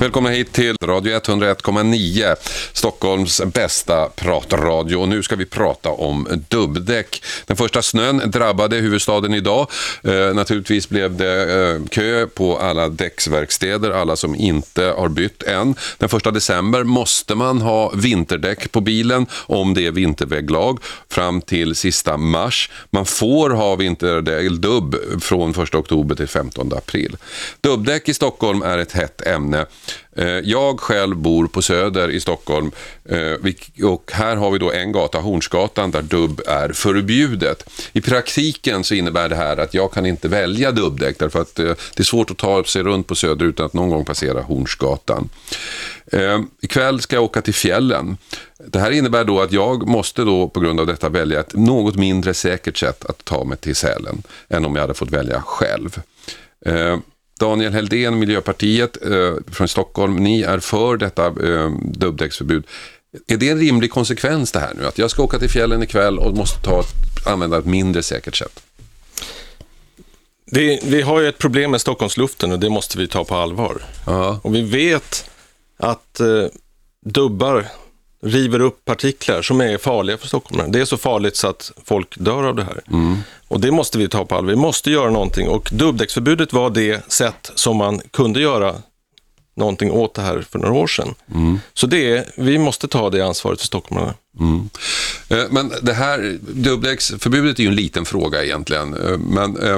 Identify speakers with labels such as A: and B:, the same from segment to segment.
A: Välkomna hit till Radio 101,9, Stockholms bästa pratradio. Och nu ska vi prata om dubbdäck. Den första snön drabbade huvudstaden idag. Eh, naturligtvis blev det eh, kö på alla däcksverkstäder, alla som inte har bytt än. Den första december måste man ha vinterdäck på bilen om det är vinterväglag fram till sista mars. Man får ha vinterdäck, dubb från 1 oktober till 15 april. Dubbdäck i Stockholm är ett hett ämne. Eh, jag själv bor på Söder i Stockholm eh, och här har vi då en gata, Hornsgatan, där dubb är förbjudet. I praktiken så innebär det här att jag kan inte välja dubbdäck därför att eh, det är svårt att ta sig runt på Söder utan att någon gång passera Hornsgatan. Ikväll ska jag åka till fjällen. Det här innebär då att jag måste då på grund av detta välja ett något mindre säkert sätt att ta mig till Sälen än om jag hade fått välja själv. Daniel Heldén, Miljöpartiet eh, från Stockholm, ni är för detta eh, dubbdäcksförbud. Är det en rimlig konsekvens det här nu? Att jag ska åka till fjällen ikväll och måste ta, använda ett mindre säkert sätt?
B: Det, vi har ju ett problem med Stockholmsluften och det måste vi ta på allvar.
A: Ja.
B: Och vi vet att eh, dubbar river upp partiklar som är farliga för stockholmarna. Det är så farligt så att folk dör av det här.
A: Mm.
B: Och det måste vi ta på allvar. Vi måste göra någonting och dubbdäcksförbudet var det sätt som man kunde göra någonting åt det här för några år sedan.
A: Mm.
B: Så det, vi måste ta det ansvaret för stockholmarna.
A: Mm. Eh, men det här dubbdäcksförbudet är ju en liten fråga egentligen. Eh, men eh,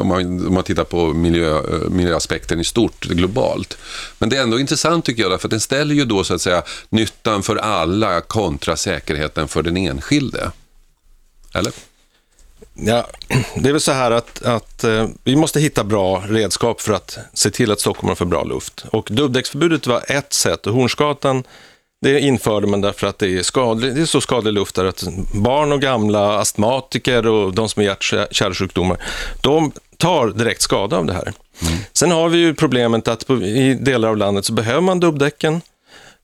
A: om man, om man tittar på miljö, miljöaspekten i stort, globalt. Men det är ändå intressant tycker jag, för den ställer ju då så att säga nyttan för alla kontra säkerheten för den enskilde. Eller?
B: Ja, det är väl så här att, att vi måste hitta bra redskap för att se till att Stockholm har för bra luft. Och dubbdäcksförbudet var ett sätt och Hornsgatan det införde man därför att det är, skadlig, det är så skadlig luft där att barn och gamla, astmatiker och de som har hjärt-kärlsjukdomar, de tar direkt skada av det här. Mm. Sen har vi ju problemet att i delar av landet så behöver man dubbdäcken.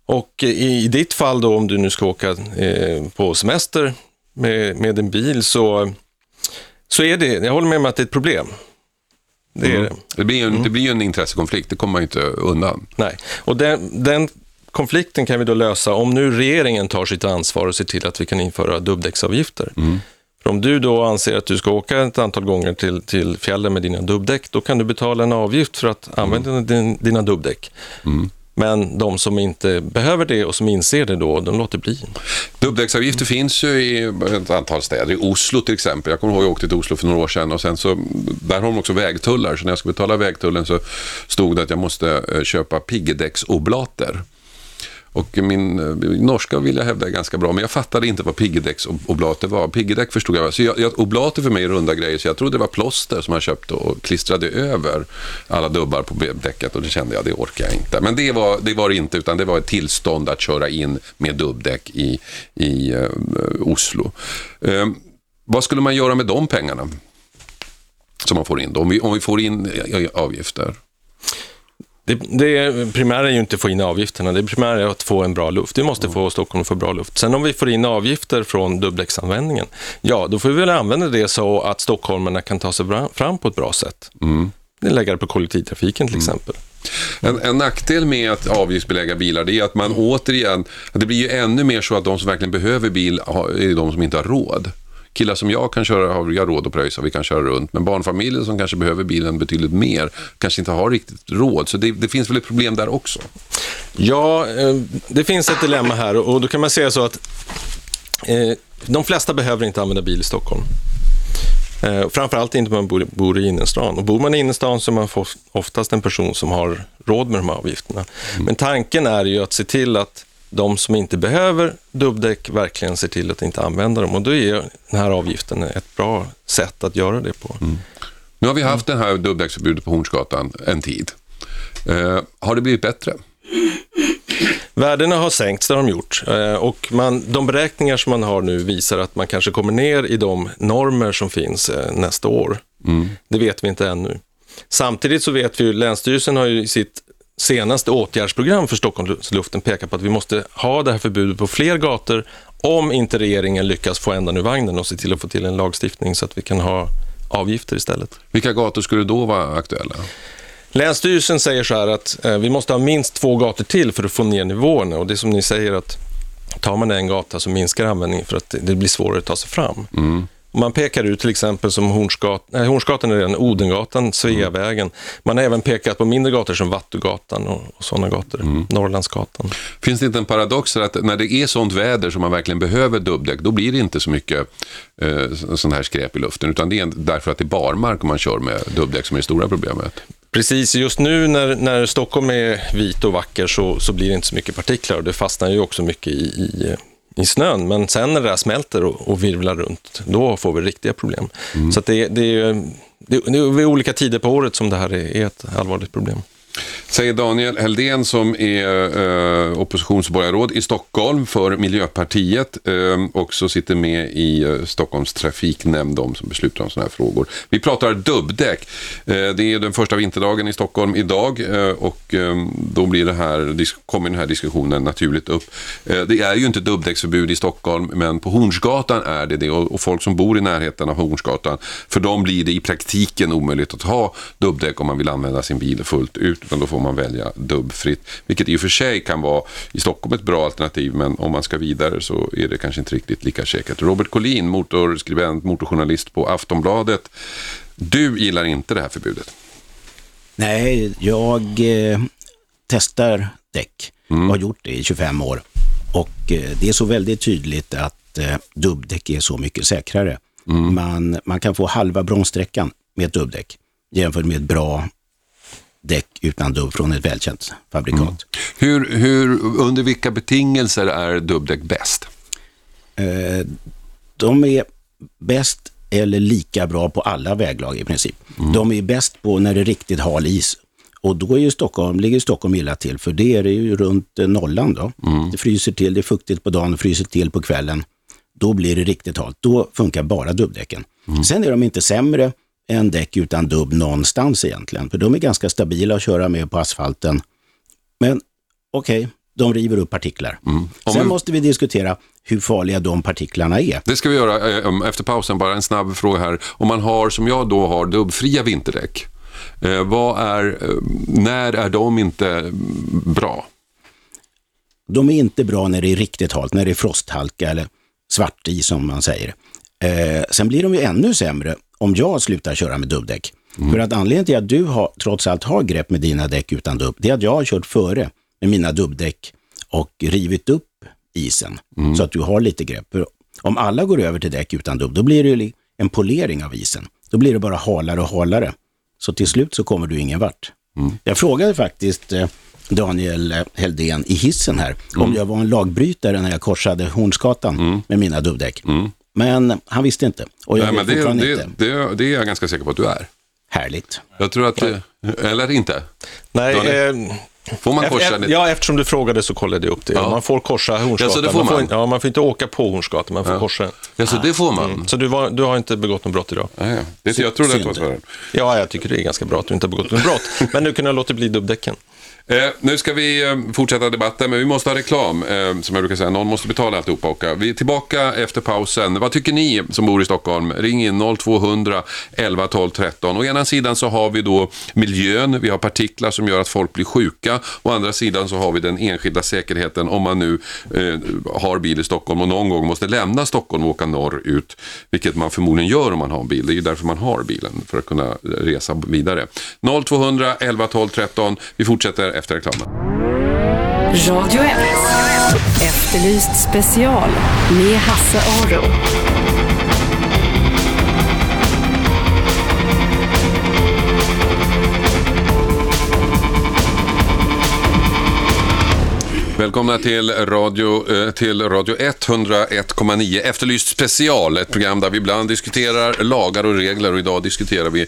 B: Och i, ditt fall då, om du nu ska åka eh, på semester med, med en bil, så så är det. Jag håller med om att det är ett problem.
A: Det, mm. det. blir ju en, mm. det blir ju en intressekonflikt, det kommer man ju inte undan.
B: Nej, och den, den konflikten kan vi då lösa om nu regeringen tar sitt ansvar och ser till att vi kan införa dubbdäcksavgifter.
A: Mm.
B: För om du då anser att du ska åka ett antal gånger till, till fjällen med dina dubbdäck, då kan du betala en avgift för att använda mm. din, dina dubbdäck.
A: Mm.
B: Men de som inte behöver det och som inser det då, de låter bli.
A: Dubbdäcksavgifter mm. finns ju i ett antal städer. I Oslo till exempel. Jag kommer ihåg att jag åkte till Oslo för några år sedan och sen så, där har de också vägtullar. Så när jag skulle betala vägtullen så stod det att jag måste eh, köpa piggdäcksoblater. Och min eh, norska vill jag hävda är ganska bra, men jag fattade inte vad piggdäcksoblater var. Piggedäck förstod jag. Så jag, jag, oblater för mig är runda grejer, så jag trodde det var plåster som man köpte och klistrade över alla dubbar på däcket och det kände jag, det orkar jag inte. Men det var det var inte, utan det var ett tillstånd att köra in med dubbdäck i, i uh, Oslo. Uh, vad skulle man göra med de pengarna som man får in då? Om vi, om vi får in avgifter?
B: Det, det primära är ju inte att få in avgifterna, det primära är att få en bra luft. Vi måste mm. få Stockholm att få bra luft. Sen om vi får in avgifter från dubbdäcksanvändningen, ja, då får vi väl använda det så att stockholmarna kan ta sig fram på ett bra sätt.
A: Mm.
B: Lägga det på kollektivtrafiken till mm. exempel.
A: En, en nackdel med att avgiftsbelägga bilar det är att man återigen, det blir ju ännu mer så att de som verkligen behöver bil är de som inte har råd killar som jag kan köra, har vi råd att pröjsa, vi kan köra runt. Men barnfamiljer som kanske behöver bilen betydligt mer, kanske inte har riktigt råd. Så det, det finns väl ett problem där också?
B: Ja, eh, det finns ett dilemma här och då kan man säga så att eh, de flesta behöver inte använda bil i Stockholm. Eh, framförallt inte om man bor, bor i innerstan. Och bor man i innerstan så är man oftast en person som har råd med de här avgifterna. Mm. Men tanken är ju att se till att de som inte behöver dubbdäck verkligen ser till att inte använda dem och då är den här avgiften ett bra sätt att göra det på.
A: Mm. Nu har vi haft det här dubbdäcksförbudet på Hornsgatan en tid. Eh, har det blivit bättre?
B: Värdena har sänkts, det har de gjort. Eh, och man, de beräkningar som man har nu visar att man kanske kommer ner i de normer som finns eh, nästa år.
A: Mm.
B: Det vet vi inte ännu. Samtidigt så vet vi ju, Länsstyrelsen har ju i sitt senaste åtgärdsprogram för Stockholmsluften pekar på att vi måste ha det här förbudet på fler gator om inte regeringen lyckas få ändan ur vagnen och se till att få till en lagstiftning så att vi kan ha avgifter istället.
A: Vilka gator skulle då vara aktuella?
B: Länsstyrelsen säger så här att eh, vi måste ha minst två gator till för att få ner nivåerna och det är som ni säger att tar man en gata så minskar användningen för att det blir svårare att ta sig fram.
A: Mm.
B: Man pekar ut till exempel som Hornsgatan, nej, Hornsgatan är redan Odengatan, Sveavägen. Man har även pekat på mindre gator som Vattugatan och, och sådana gator,
A: Mm.
B: Norrlandsgatan.
A: Finns det inte en paradox att när det är sånt väder som man verkligen behöver dubbdäck, då blir det inte så mycket eh, sån här skräp i luften, utan det är därför att det är barmark man kör med dubbdäck som är det stora problemet.
B: Precis, just nu när, när Stockholm är vit och vacker så, så blir det inte så mycket partiklar och det fastnar ju också mycket i, i, i snön. Men sen när det där smälter och, och virvlar runt, då får vi riktiga problem. Så att det, det, är- det, det är vid olika tider på året som det här är, är ett allvarligt problem.
A: Säger Daniel Heldén som är eh, oppositionsborgarråd i Stockholm för Miljöpartiet eh, och så sitter med i eh, Stockholms trafiknämnd, de som beslutar om sådana här frågor. Vi pratar dubbdäck. Eh, det är den första vinterdagen i Stockholm idag eh, och eh, då blir det här, kommer den här diskussionen naturligt upp. Eh, det är ju inte dubbdäcksförbud i Stockholm men på Hornsgatan är det det och, och folk som bor i närheten av Hornsgatan, för dem blir det i praktiken omöjligt att ha dubbdäck om man vill använda sin bil fullt ut, utan då får man välja dubbfritt. Vilket i och för sig kan vara i Stockholm ett bra alternativ, men om man ska vidare så är det kanske inte riktigt lika säkert. Robert Collin, motorskribent, motorjournalist på Aftonbladet. Du gillar inte det här förbudet.
C: Nej, jag eh, testar däck.
A: Mm.
C: Jag har gjort det i 25 år. Och eh, det är så väldigt tydligt att eh, dubbdäck är så mycket säkrare.
A: Mm.
C: Man, man kan få halva bromssträckan med ett dubbdäck jämfört med ett bra däck utan dubb från ett välkänt fabrikat.
A: Mm. Hur, hur, under vilka betingelser är dubbdäck bäst?
C: Eh, de är bäst eller lika bra på alla väglag i princip. De är bäst på när det är riktigt hal is. Och då är ju Stockholm, ligger Stockholm illa till, för det är det ju runt eh, nollan då. Det fryser till, det är fuktigt på dagen fryser till på kvällen. Då blir det riktigt halt. Då funkar bara dubbdäcken. Sen är de inte sämre än däck utan dubb någonstans egentligen, för de är ganska stabila att köra med på asfalten. Men okej, de river upp partiklar.
A: Om
C: Sen
A: vi-
C: måste vi diskutera hur farliga de partiklarna är.
A: Det ska vi göra eh, um, efter pausen. Bara en snabb fråga här. Om man har, som jag då har, dubbfria vinterdäck. Eh, vad är, eh, när är de inte mm, bra?
C: De är inte bra när det är riktigt halt, när det är frosthalka eller svartis som man säger. Eh, sen blir de ju ännu sämre om jag slutar köra med dubbdäck. För att anledningen till att du har, trots allt har grepp med dina däck utan dubb, det är att jag har kört före med mina dubbdäck och rivit upp isen så att du har lite grepp. För om alla går över till däck utan dubb, då blir det en polering av isen. Då blir det bara halare och halare. Så till slut så kommer du ingen vart. Jag frågade faktiskt eh, Daniel eh, Heldén i hissen här om jag var en lagbrytare när jag korsade Hornsgatan med mina dubbdäck. Men han visste inte och jag
A: Nej, men det, det,
C: inte.
A: det, det är jag ganska säker på att du är.
C: Härligt.
A: Jag tror att, eh, eller inte.
B: Nej, eh,
A: Får man korsa det?
B: Ja, eftersom du frågade så kollade jag upp det.
A: Ja.
B: Man får korsa Hornsgatan.
A: Ja, så det får
B: man.
A: man?
B: Får, inte- ja, man får inte åka på Hornsgatan, man får korsa den.
A: Ja, så det får man?
B: Så du, var, du har inte begått något brott idag?
A: Ja, ja. Det, jag trodde att det var så.
B: Ja, jag tycker det är ganska bra att du inte har begått något brott. Men nu kunde jag låta bli dubbdäcken.
A: Eh, nu ska vi eh, fortsätta debatten, men vi måste ha reklam. Eh, som jag brukar säga, någon måste betala alltihopa. Och, vi är tillbaka efter pausen. Vad tycker ni som bor i Stockholm? Ring in 0200 11 12 13. Å ena sidan så har vi då miljön, vi har partiklar som gör att folk blir sjuka. Å andra sidan så har vi den enskilda säkerheten om man nu eh, har bil i Stockholm och någon gång måste lämna Stockholm och åka norrut. Vilket man förmodligen gör om man har bil. Det är ju därför man har bilen, för att kunna resa vidare. 0200 11 12 13. Vi fortsätter efter reklamen.
D: Radio 1. Efterlyst special med Hasse Aro.
A: Välkomna till Radio, eh, till radio 101,9 Efterlyst special, ett program där vi ibland diskuterar lagar och regler och idag diskuterar vi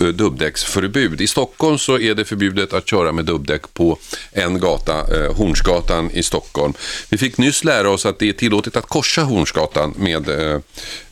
A: eh, dubbdäcksförbud. I Stockholm så är det förbjudet att köra med dubbdäck på en gata, eh, Hornsgatan i Stockholm. Vi fick nyss lära oss att det är tillåtet att korsa Hornsgatan med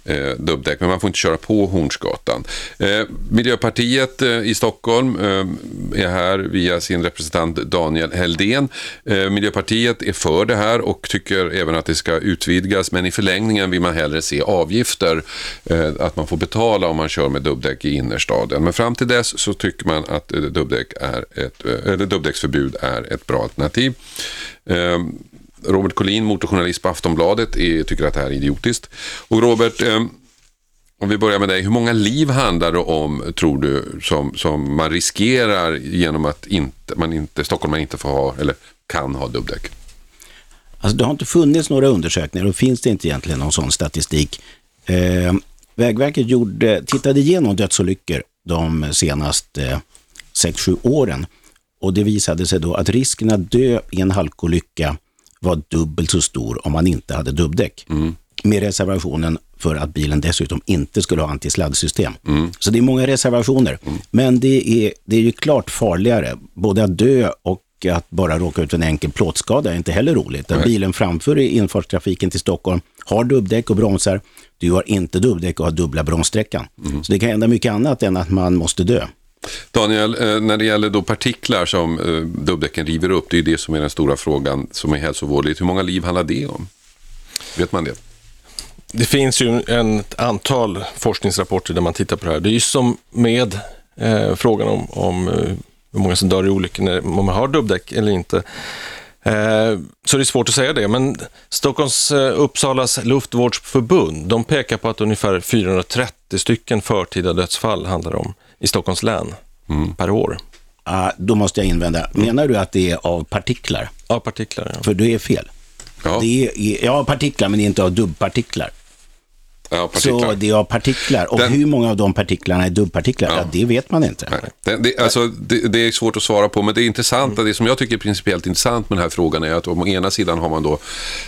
A: eh, dubbdäck, men man får inte köra på Hornsgatan. Eh, Miljöpartiet eh, i Stockholm eh, är här via sin representant Daniel Heldén. Eh, Miljöpartiet är för det här och tycker även att det ska utvidgas, men i förlängningen vill man hellre se avgifter, eh, att man får betala om man kör med dubbdäck i innerstaden. Men fram till dess så tycker man att eh, dubbdäck är ett, eh, eller dubbdäcksförbud är ett bra alternativ. Eh, Robert Collin, motorjournalist på Aftonbladet, är, tycker att det här är idiotiskt. Och Robert, eh, om vi börjar med dig, hur många liv handlar det om, tror du, som, som man riskerar genom att inte, man inte, stockholmare inte får ha, eller kan ha dubbdäck?
C: Alltså, det har inte funnits några undersökningar och finns det inte egentligen någon sån statistik. Eh, Vägverket gjorde, tittade igenom dödsolyckor de senaste eh, 6-7 åren och det visade sig då att risken att dö i en halkolycka var dubbelt så stor om man inte hade dubbdäck. Mm. Med reservationen för att bilen dessutom inte skulle ha antisladdsystem. Mm. Så det är många reservationer. Mm. Men det är, det är ju klart farligare, både att dö och att bara råka ut för en enkel plåtskada är inte heller roligt. Att bilen framför i infartstrafiken till Stockholm har dubbdäck och bromsar. Du har inte dubbdäck och har dubbla bromssträckan. Mm. Så det kan hända mycket annat än att man måste dö.
A: Daniel, eh, när det gäller då partiklar som eh, dubbdäcken river upp, det är det som är den stora frågan som är hälsovårdligt. Hur många liv handlar det om? Vet man det?
B: Det finns ju ett antal forskningsrapporter där man tittar på det här. Det är ju som med eh, frågan om, om eh, hur många som dör i olyckor när om man har dubbdäck eller inte. Eh, så det är svårt att säga det, men Stockholms eh, Uppsalas luftvårdsförbund, de pekar på att ungefär 430 stycken förtida dödsfall handlar om i Stockholms län mm. per år.
C: Uh, då måste jag invända. Menar du att det är av partiklar?
B: Av partiklar, ja.
C: För det är fel. Ja. Det är, ja, partiklar, men inte av dubbpartiklar.
A: Ja,
C: så det är av partiklar. Och Den... hur många av de partiklarna är dubbpartiklar, ja. ja det vet man inte.
A: Det, det, alltså, det, det, är svårt att svara på, men det intressanta, mm. det som jag tycker är principiellt intressant med den här frågan är att å ena sidan har man då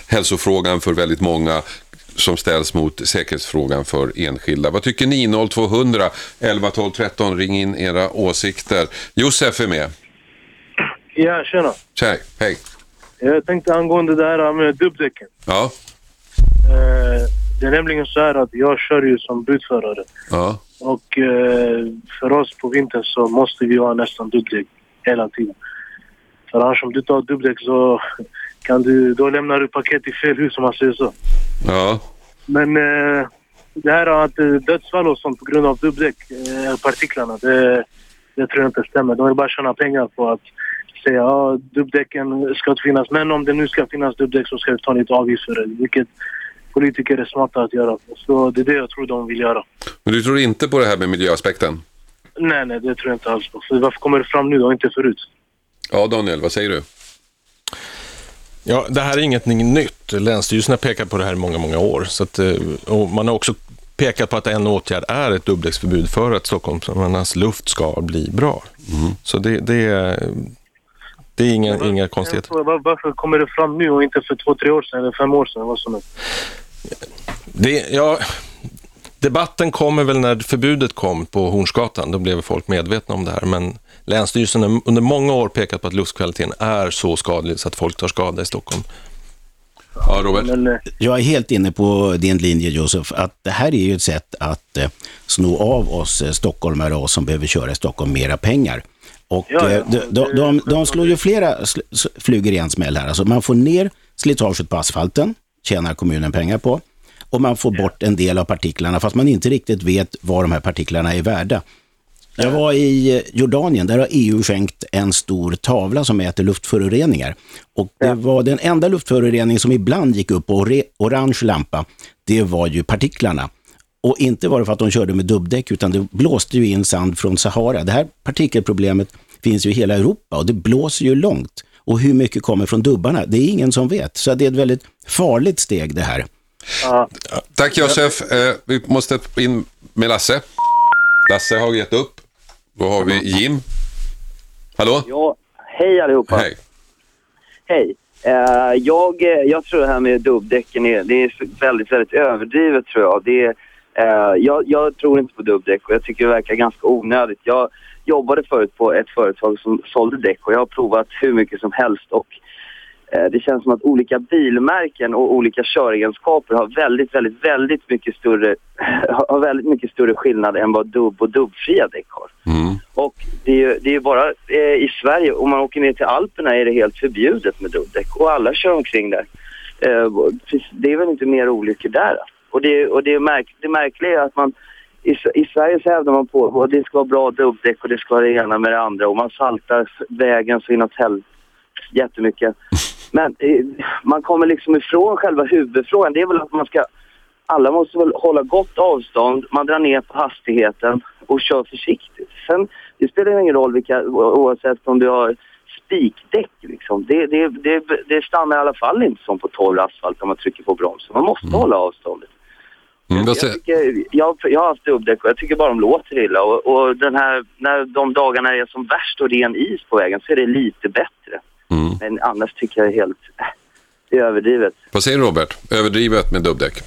A: hälsofrågan för väldigt många som ställs mot säkerhetsfrågan för enskilda. Vad tycker ni? 0200 11 12 13. Ring in era åsikter. Josef är med.
E: Ja, tjena.
A: Tjej, hej.
E: Jag tänkte angående det här med dubbdäcken.
A: Ja.
E: Eh, det är nämligen så här att jag kör ju som budförare.
A: Ja.
E: Och eh, för oss på vintern så måste vi ha nästan dubbdäck hela tiden. För annars om du tar dubbdäck så kan du, då lämnar du paket i fel hus om man säger så.
A: Ja.
E: Men eh, det här att eh, dödsfall och sånt på grund av dubbdäck, eh, partiklarna, det, det tror jag inte stämmer. De vill bara tjäna pengar på att säga att ja, dubbdäcken ska inte finnas. Men om det nu ska finnas dubbdäck så ska vi ta lite avgift för det. Vilket politiker är smarta att göra. Så det är det jag tror de vill göra.
A: Men du tror inte på det här med miljöaspekten?
E: Nej, nej, det tror jag inte alls på. För varför kommer det fram nu då, inte förut?
A: Ja, Daniel, vad säger du?
B: Ja, det här är inget nytt. Länsstyrelsen har pekat på det här i många, många år. Så att, eh, och man har också pekat på att en åtgärd är ett dubbdäcksförbud för att Stockholms luft ska bli bra. Mm. Så det, det, är, det är inga, inga konstigheter.
E: Varför kommer det fram nu och inte för två, tre år sedan eller fem år sedan? Vad som är?
B: Det, ja, debatten kommer väl när förbudet kom på Hornsgatan. Då blev folk medvetna om det här. Men Länsstyrelsen har under många år pekat på att luftkvaliteten är så skadlig så att folk tar skada i Stockholm.
A: Ja, Robert. Eh,
C: Jag är helt inne på din linje, Josef, att det här är ju ett sätt att eh, sno av oss eh, stockholmare och som behöver köra i Stockholm mera pengar. Och ja, ja. De, de, de, de, slår ju flera flugor i en smäll här. Alltså man får ner slitaget på asfalten, tjänar kommunen pengar på. Och man får bort en del av partiklarna, fast man inte riktigt vet vad de här partiklarna är värda. Jag var i eh, Jordanien, där har EU skänkt en stor tavla som mäter luftföroreningar. Och det var den enda luftförorening som ibland gick upp på orange lampa, det var ju partiklarna. Och inte var det för att de körde med dubbdäck, utan det blåste ju in sand från Sahara. Det här partikelproblemet finns ju i hela Europa och det blåser ju långt. Och hur mycket kommer från dubbarna? Det är ingen som vet. Så det är ett väldigt farligt steg det här.
A: Ja. Tack Josef. Eh, vi måste in med Lasse. Lasse har gett upp. Då har vi Jim. Hallå?
F: Ja, hej allihopa.
A: Hej.
F: Hej. Uh, jag, jag tror det här med dubbdäcken är, det är väldigt, väldigt överdrivet tror jag. Det är, uh, jag. Jag tror inte på dubbdäck och jag tycker det verkar ganska onödigt. Jag jobbade förut på ett företag som sålde däck och jag har provat hur mycket som helst och eh, det känns som att olika bilmärken och olika köregenskaper har väldigt, väldigt, väldigt mycket större, har väldigt mycket större skillnad än vad dubb och dubbfria däck har.
A: Mm.
F: Och det är ju det är bara eh, i Sverige, om man åker ner till Alperna är det helt förbjudet med dubbdäck och alla kör omkring där. Eh, det är väl inte mer olyckor där. Och det, och det, är märk, det märkliga är att man i, i Sverige så hävdar man på att det ska vara bra dubbdäck och det ska vara det ena med det andra och man saltar vägen så inåt helvete jättemycket. Men eh, man kommer liksom ifrån själva huvudfrågan. Det är väl att man ska... Alla måste väl hålla gott avstånd, man drar ner på hastigheten och kör försiktigt. Sen, det spelar ingen roll vilka, oavsett om du har spikdäck liksom. Det, det, det, det stannar i alla fall inte som på torr asfalt om man trycker på bromsen. Man måste hålla avståndet.
A: Mm,
F: Jag, tycker, jag, jag har haft dubbdäck och jag tycker bara de låter illa. Och, och den här, när de dagarna är som värst och ren is på vägen så är det lite bättre.
A: Mm.
F: Men annars tycker jag helt... Det är överdrivet.
A: Vad säger Robert? Överdrivet med dubbdäck?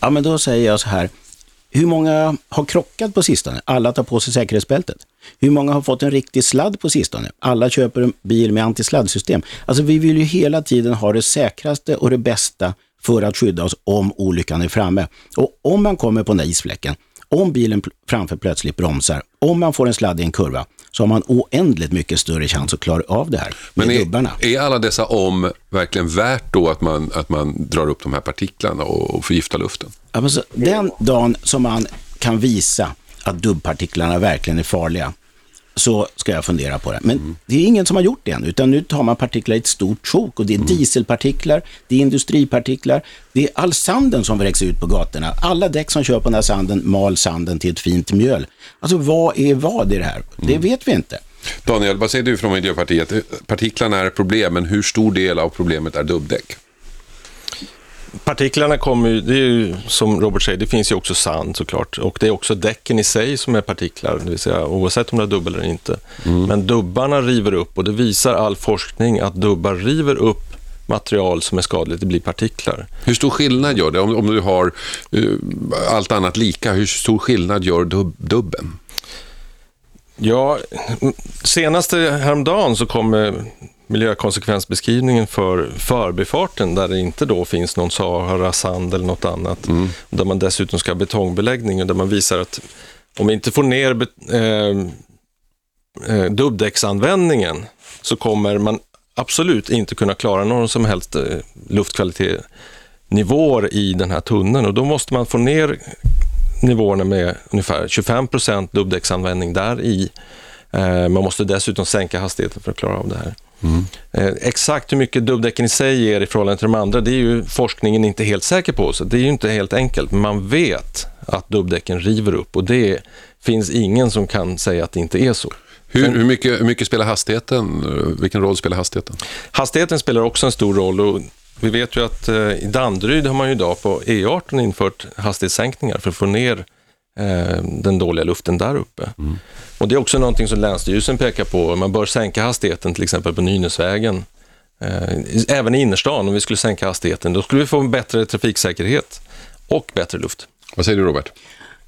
C: Ja, men då säger jag så här. Hur många har krockat på sistone? Alla tar på sig säkerhetsbältet. Hur många har fått en riktig sladd på sistone? Alla köper en bil med antisladdsystem. Alltså vi vill ju hela tiden ha det säkraste och det bästa för att skydda oss om olyckan är framme. Och om man kommer på den där isfläcken, om bilen framför plötsligt bromsar, om man får en sladd i en kurva, så har man oändligt mycket större chans att klara av det här med
A: Men
C: dubbarna.
A: är, är alla dessa om verkligen värt då att man, att man drar upp de här partiklarna och, och förgiftar luften?
C: Ja, men så, den dagen som man kan visa att dubbpartiklarna verkligen är farliga, så ska jag fundera på det. Men det är ingen som har gjort det än, utan nu tar man partiklar i ett stort sjok och det är dieselpartiklar, det är industripartiklar, det är all sanden som vräks ut på gatorna. Alla däck som kör på den här sanden mal sanden till ett fint mjöl. Alltså vad är vad i det här? Det vet vi inte.
A: Daniel, vad säger du från Miljöpartiet? Partiklarna är ett problem, men hur stor del av problemet är dubbdäck?
B: Partiklarna kommer ju, det är ju som Robert säger, det finns ju också sand såklart. Och det är också däcken i sig som är partiklar, det vill säga oavsett om det är dubbel eller inte. Men dubbarna river upp och det visar all forskning att dubbar river upp material som är skadligt, det blir partiklar.
A: Hur stor skillnad gör det om, om du har eh, allt annat lika? Hur stor skillnad gör dub, dubben?
B: Ja, senaste häromdagen så kom eh, miljökonsekvensbeskrivningen för förbifarten där det inte då finns någon Sahara sand eller något annat. Där man dessutom ska ha betongbeläggning och där man visar att om vi inte får ner eh, eh, dubbdäcksanvändningen så kommer man absolut inte kunna klara någon som helst eh, luftkvalitetsnivåer i den här tunneln och då måste man få ner nivåerna med ungefär 25 procent dubbdäcksanvändning där i. Eh, man måste dessutom sänka hastigheten för att klara av det här. Eh, exakt hur mycket dubbdäcken i sig ger i förhållande till de andra, det är ju forskningen inte helt säker på. Så det är ju inte helt enkelt, men man vet att dubbdäcken river upp och det finns ingen som kan säga att det inte är så.
A: Hur, hur, mycket, hur mycket spelar hastigheten? eh, Vilken roll spelar hastigheten?
B: Hastigheten spelar också en stor roll och vi vet ju att eh, i Danderyd har man ju idag på E18 infört hastighetssänkningar för att få ner den dåliga luften där uppe. Och Det är också någonting som Länsstyrelsen pekar på. Man bör sänka hastigheten till exempel på Nynäsvägen. Eh, även i innerstan, om vi skulle sänka hastigheten, då skulle vi få en bättre trafiksäkerhet och bättre luft.
A: Vad säger du Robert?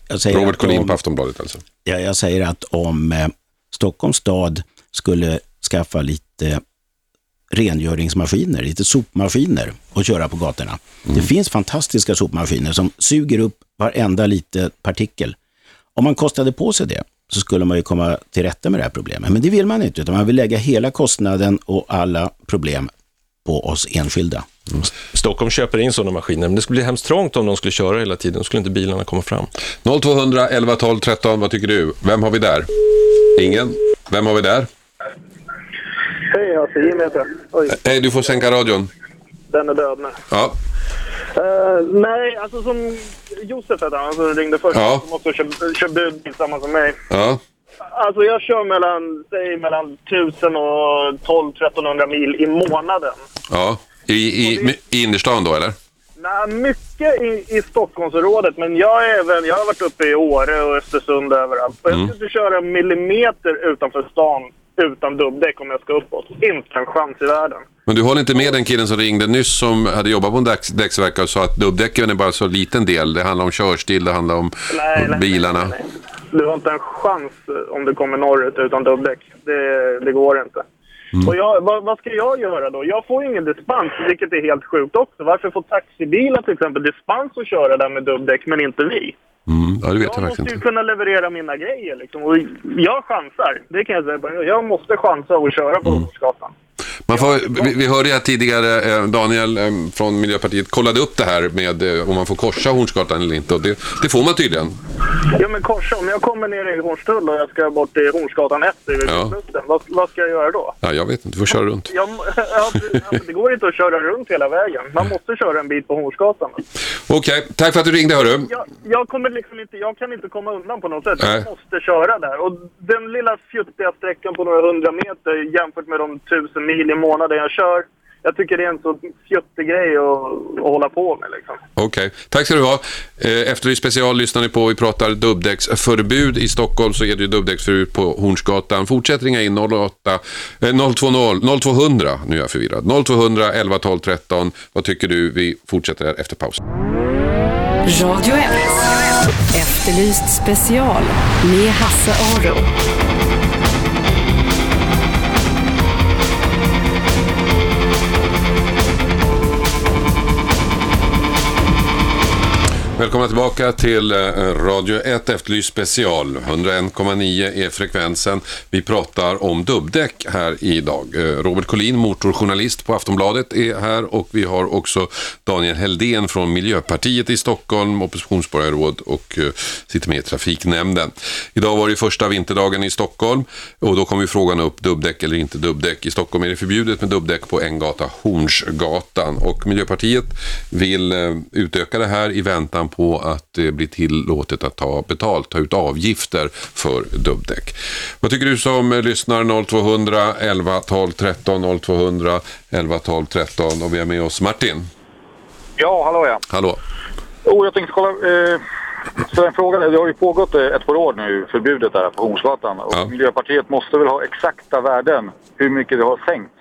C: Jag säger
A: Robert Collin på Aftonbladet alltså.
C: Ja, jag säger att om eh, Stockholms stad skulle skaffa lite rengöringsmaskiner, lite sopmaskiner och köra på gatorna. Det finns fantastiska sopmaskiner som suger upp varenda lite partikel. Om man kostade på sig det så skulle man ju komma till rätta med det här problemet. Men det vill man inte, utan man vill lägga hela kostnaden och alla problem på oss enskilda.
B: Stockholm köper in sådana maskiner, men det skulle bli hemskt trångt om de skulle köra hela tiden. Då skulle inte bilarna komma fram.
A: 0200 11 12 13, vad tycker du? Vem har vi där? Ingen? Vem har vi där?
E: Hej, alltså Jimmy heter jag.
A: Hej, du får sänka radion.
E: den är död nu.
A: Ja,
E: Eh, nej, alltså som Josef heter han som ringde först.
A: Ja.
E: Som också kör, kör budbil tillsammans med mig.
A: ja.
E: Alltså jag kör mellan, säg mellan 1000 och 1200-1300 mil i månaden.
A: ja. I, i, I innerstan då, eller?
E: Nej, mycket i, i Stockholmsområdet, men jag, är även, jag har varit uppe i Åre och Östersund överallt. Och jag skulle inte köra en millimeter utanför stan utan dubbdäck om jag ska uppåt. Inte en chans i världen.
A: Men du håller inte med den killen som ringde nyss som hade jobbat på en däcks- däcksverkare och sa att dubbdäcken är bara så liten del. Det handlar om körstil, det handlar om
E: Nej, nej,
A: bilarna.
E: nej. Du har inte en chans om du kommer norrut utan dubbdäck. Det, det går inte.
G: Och jag, vad, vad ska jag göra då? Jag får ju ingen dispens, vilket är helt sjukt också. Varför får taxibilar till exempel dispens att köra där med dubbdäck, men inte vi?
A: Mm, ja, det vet jag
G: Jag måste ju
A: inte.
G: kunna leverera mina grejer liksom. Och jag chansar, det kan jag säga. Jag måste chansa och köra på Hornsgatan.
A: Man får, vi, vi hörde här tidigare, eh, Daniel eh, från Miljöpartiet kollade upp det här med eh, om man får korsa Hornsgatan eller inte. Och det, det får man tydligen.
G: Ja men korsa, om jag kommer ner i Hornstull och jag ska bort till Hornsgatan 1 vid
A: Ja.
G: Vad, vad ska jag göra då?
A: Ja, jag vet inte, du får köra runt.
G: Jag, ja, det går inte att köra runt hela vägen. Man måste köra en bit på Hornsgatan.
A: Okej, tack för att du ringde hörru.
G: Jag, jag, kommer liksom inte, jag kan inte komma undan på något sätt.
A: Nej.
G: Jag måste köra där. Och den lilla fjuttiga sträckan på några hundra meter jämfört med de tusen mil i månaden jag kör. Jag tycker det är en så fjuttig grej att, att hålla på med liksom.
A: Okej, tack ska du ha. Eh, Efterlyst special lyssnar ni på. Vi pratar dubbdäcksförbud. I Stockholm så är det ju dubbdäcksförbud på Hornsgatan. Fortsätt ringa in 08, eh, 020, 0200. Nu är jag förvirrad. 0200 11 12 13. Vad tycker du? Vi fortsätter här efter paus.
D: Radio 1. Efterlyst special med Hasse Aro.
A: Välkomna tillbaka till eh, Radio 1 Efterlyst special. 101,9 är frekvensen. Vi pratar om dubbdäck här idag. Eh, Robert Collin, motorjournalist på Aftonbladet, är här och vi har också Daniel Heldén från Miljöpartiet i Stockholm, oppositionsborgarråd och eh, sitter med i trafiknämnden. Idag var det första vinterdagen i Stockholm och då kom ju frågan upp dubbdäck eller inte dubbdäck. I Stockholm är det förbjudet med dubbdäck på en gata, Hornsgatan. Och Miljöpartiet vill utöka det här i väntan på att det blir tillåtet att ta betalt, ta ut avgifter för dubbdäck. Vad tycker du som lyssnar 0200 11 12 13 0200 11 12 13 och vi har med oss Martin.
H: Ja, hallå ja.
A: Hallå.
H: Oh, jag tänkte kolla. Eh, så en fråga. Det har ju pågått eh, ett par år nu, förbudet där på Hornsgatan. Och
A: Ja.
H: Miljöpartiet måste väl ha exakta värden hur mycket det har sänkt?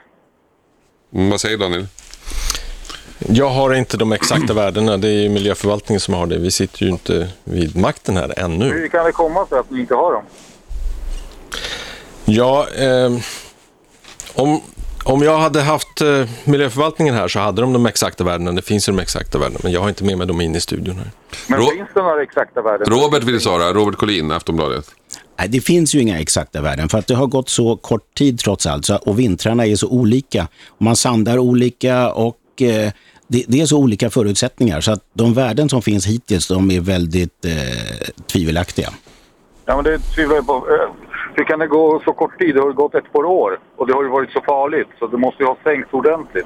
A: Mm, vad säger Daniel?
B: Jag har inte de exakta värdena. Det är ju miljöförvaltningen som har det. Vi sitter ju inte vid makten här ännu.
H: Hur kan det komma sig att ni inte har dem?
B: Ja, eh, om, om jag hade haft eh, miljöförvaltningen här så hade de de exakta värdena. Det finns ju de exakta värdena, men jag har inte med mig dem in i studion här.
H: Men
A: Ro-
H: finns det några exakta värden?
A: Robert vill svara. Robert Collin, Aftonbladet.
C: Nej, det finns ju inga exakta värden för att det har gått så kort tid trots allt och vintrarna är så olika. Man sandar olika och eh, det, det är så olika förutsättningar så att de värden som finns hittills de är väldigt eh, tvivelaktiga.
H: Ja, men det tvivlar jag på. Eh, Hur kan det gå så kort tid? Det har gått ett par år och det har ju varit så farligt så det måste ju ha sänkts ordentligt.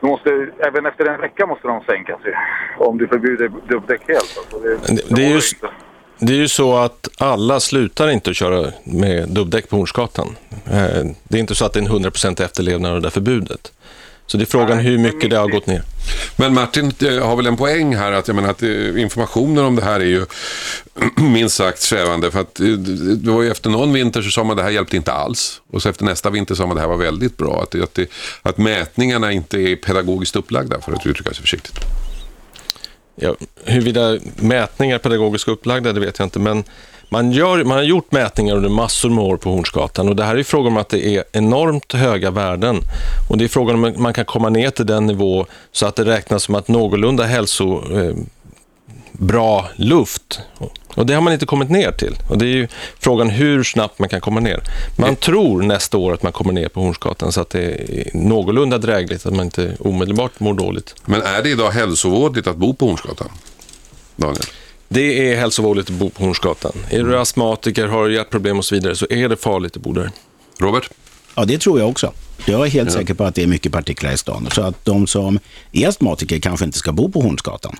H: Det måste, även efter en vecka måste de sänkas ju. Om du förbjuder dubbdäck helt. Alltså det,
B: Det- det är
H: inte.
B: Det är ju så att alla slutar inte att köra med dubbdäck på Hornsgatan. Eh, Det är inte så att det är en 100% efterlevnad av det där förbudet. Så det är frågan hur mycket det har gått ner.
A: Men Martin har väl en poäng här att, jag menar, att eh, informationen om det här är ju minst sagt svävande. För att eh, det var ju efter någon vinter så sa man att det här hjälpte inte alls. Och så efter nästa vinter sa man att det här var väldigt bra. Att, att, det, att mätningarna inte är pedagogiskt upplagda för att uttrycka sig försiktigt.
B: Ja, huruvida mätningar är pedagogiskt upplagda, det vet jag inte. Men man, gör, man har gjort mätningar under massor med år på Hornsgatan och det här är frågan om att det är enormt höga värden. Och det är frågan om man kan komma ner till den nivå så att det räknas som att någorlunda hälso, eh, bra luft. Och det har man inte kommit ner till. Och det är ju frågan hur snabbt man kan komma ner. Man tror nästa år att man kommer ner på Hornsgatan så att det är någorlunda drägligt, att man inte omedelbart mår dåligt.
A: Men är det idag hälsovådligt att bo på Hornsgatan? Daniel?
B: Det är hälsovådligt att bo på Hornsgatan. Är du astmatiker, har hjärtproblem och så vidare så är det farligt att bo där.
A: Robert?
C: Ja, det tror jag också. Jag är helt säker på att det är mycket partiklar i stan. Så att de som är astmatiker kanske inte ska bo på Hornsgatan.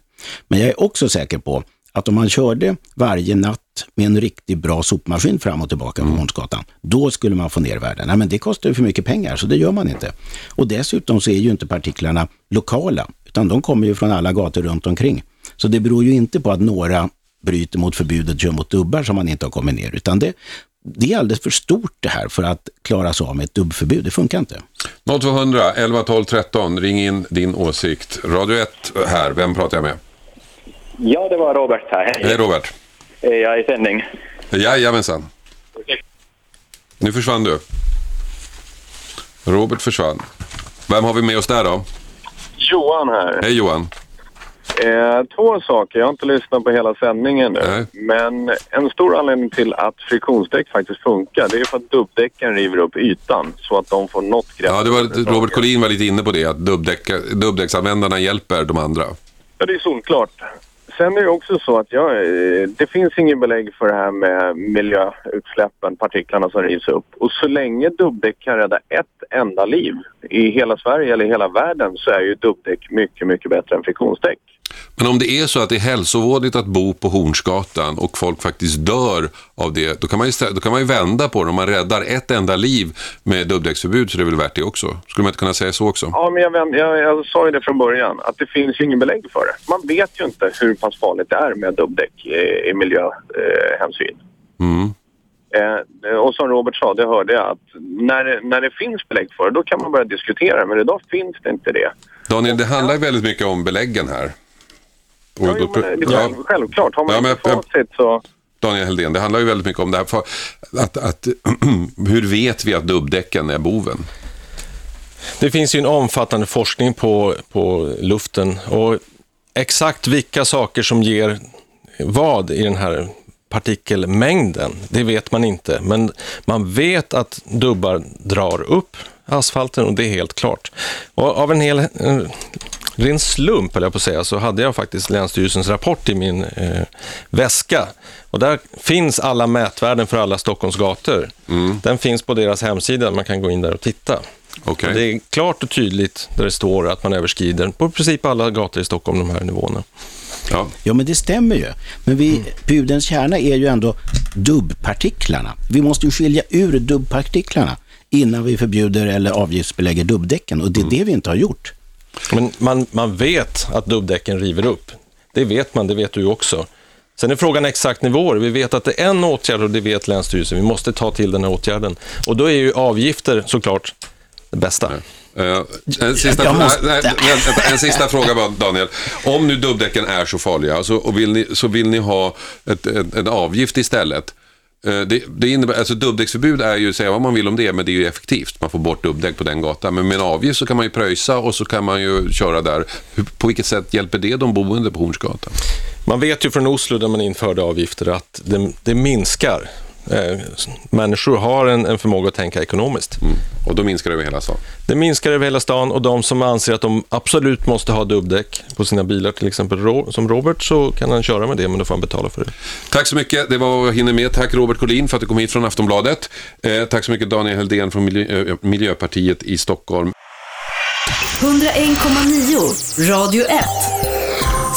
C: Men jag är också säker på att om man körde varje natt med en riktigt bra sopmaskin fram och tillbaka på Hornsgatan, då skulle man få ner värden. Nej, men det kostar ju för mycket pengar, så det gör man inte. Och dessutom så är ju inte partiklarna lokala, utan de kommer ju från alla gator runt omkring. Så det beror ju inte på att några bryter mot förbudet, kör mot dubbar som man inte har kommit ner, utan det, det är alldeles för stort det här för att klara sig av med ett dubbförbud. Det funkar inte.
A: 0200 11 12 13. Ring in din åsikt. Radio 1 här. Vem pratar jag med?
I: Ja, det var Robert här.
A: Hej Robert.
I: Är jag i sändning?
A: Jajamensan. Nu försvann du. Robert försvann. Vem har vi med oss där då?
J: Johan här.
A: Hej Johan.
J: Eh, två saker. Jag har inte lyssnat på hela sändningen nu.
A: Nej.
J: Men en stor anledning till att friktionsdäck faktiskt funkar det är för att dubbdäcken river upp ytan så att de får något grepp.
A: Ja, det var, Robert Collin var lite inne på det, att dubbdäck- dubbdäcksanvändarna hjälper de andra.
J: Ja, det är solklart. Sen är det också så att jag, eh, det finns ingen belägg för det här med miljöutsläppen, partiklarna som rivs upp. Och så länge dubbdäck kan rädda ett enda liv i hela Sverige eller hela världen så är ju dubbdäck mycket, mycket bättre än friktionsdäck.
A: Men om det är så att det är hälsovådligt att bo på Hornsgatan och folk faktiskt dör av det, då kan man ju, då kan man ju vända på det. Om man räddar ett enda liv med dubbdäcksförbud så är det väl värt det också? Skulle man inte kunna säga så också?
J: Ja, men jag, vänd- jag, jag sa ju det från början, att det finns ju ingen belägg för det. Man vet ju inte hur pass farligt det är med dubbdäck i, i miljöhänsyn.
A: Mm.
J: Eh, och som Robert sa, det hörde jag, att när, när det finns belägg för det, då kan man börja diskutera. Men idag finns det inte det.
A: Daniel, det handlar ju väldigt mycket om beläggen här. Och
J: Ja,
A: då-
J: men
A: ja.
J: själv, självklart, har man
A: Ja, men
J: inte
A: jag-
J: facit så...
A: Daniel Heldén, det handlar ju väldigt mycket om det här. För att, att, hur vet vi att dubbdäcken är boven?
B: Det finns ju en omfattande forskning på, på luften och exakt vilka saker som ger vad i den här partikelmängden, det vet man inte. Men man vet att dubbar drar upp asfalten och det är helt klart. Och av en hel eh, ren slump, höll jag på att säga, så hade jag faktiskt Länsstyrelsens rapport i min eh, väska. Och där finns alla mätvärden för alla Stockholms gator. Den finns på deras hemsida, man kan gå in där och titta. Och Det är klart och tydligt där det står att man överskrider på princip alla gator i Stockholm de här nivåerna.
A: Ja.
C: Ja, men det stämmer ju. Men vi, pudelns kärna är ju ändå dubbpartiklarna. Vi måste ju skilja ur dubbpartiklarna innan vi förbjuder eller avgiftsbelägger dubbdäcken och det är det vi inte har gjort.
B: Men man, man vet att dubbdäcken river upp. Det vet man, det vet du också. Sen är frågan exakt nivåer. Vi vet att det är en åtgärd och det vet Länsstyrelsen. Vi måste ta till den här åtgärden. Och då är ju avgifter såklart det bästa.
A: Eh, en, sista
C: måste-
A: nej, vänta, en sista fråga bara, Daniel. Om nu dubbdäcken är så farliga så, och vill ni, så vill ni ha ett, ett, en avgift istället. Eh, det, det innebär, alltså dubbdäcksförbud är ju, säga vad man vill om det, men det är ju effektivt. Man får bort dubbdäck på den gatan. Men med en avgift så kan man ju pröjsa och så kan man ju köra där. På vilket sätt hjälper det de boende på Hornsgatan?
B: Man vet ju från Oslo där man införde avgifter att det, det minskar. Eh, människor har en, en förmåga att tänka ekonomiskt.
A: Mm. Och då minskar det över hela stan.
B: Det minskar över hela stan och de som anser att de absolut måste ha dubbdäck på sina bilar, till exempel som Robert, så kan han köra med det, men då får han betala för det.
A: Tack så mycket. Det var vad vi hinner med. Tack Robert Collin för att du kom hit från Aftonbladet. Eh, tack så mycket Daniel Heldén från Miljö, eh, Miljöpartiet i Stockholm.
D: 101,9 Radio 1.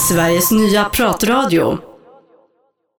D: Sveriges nya pratradio.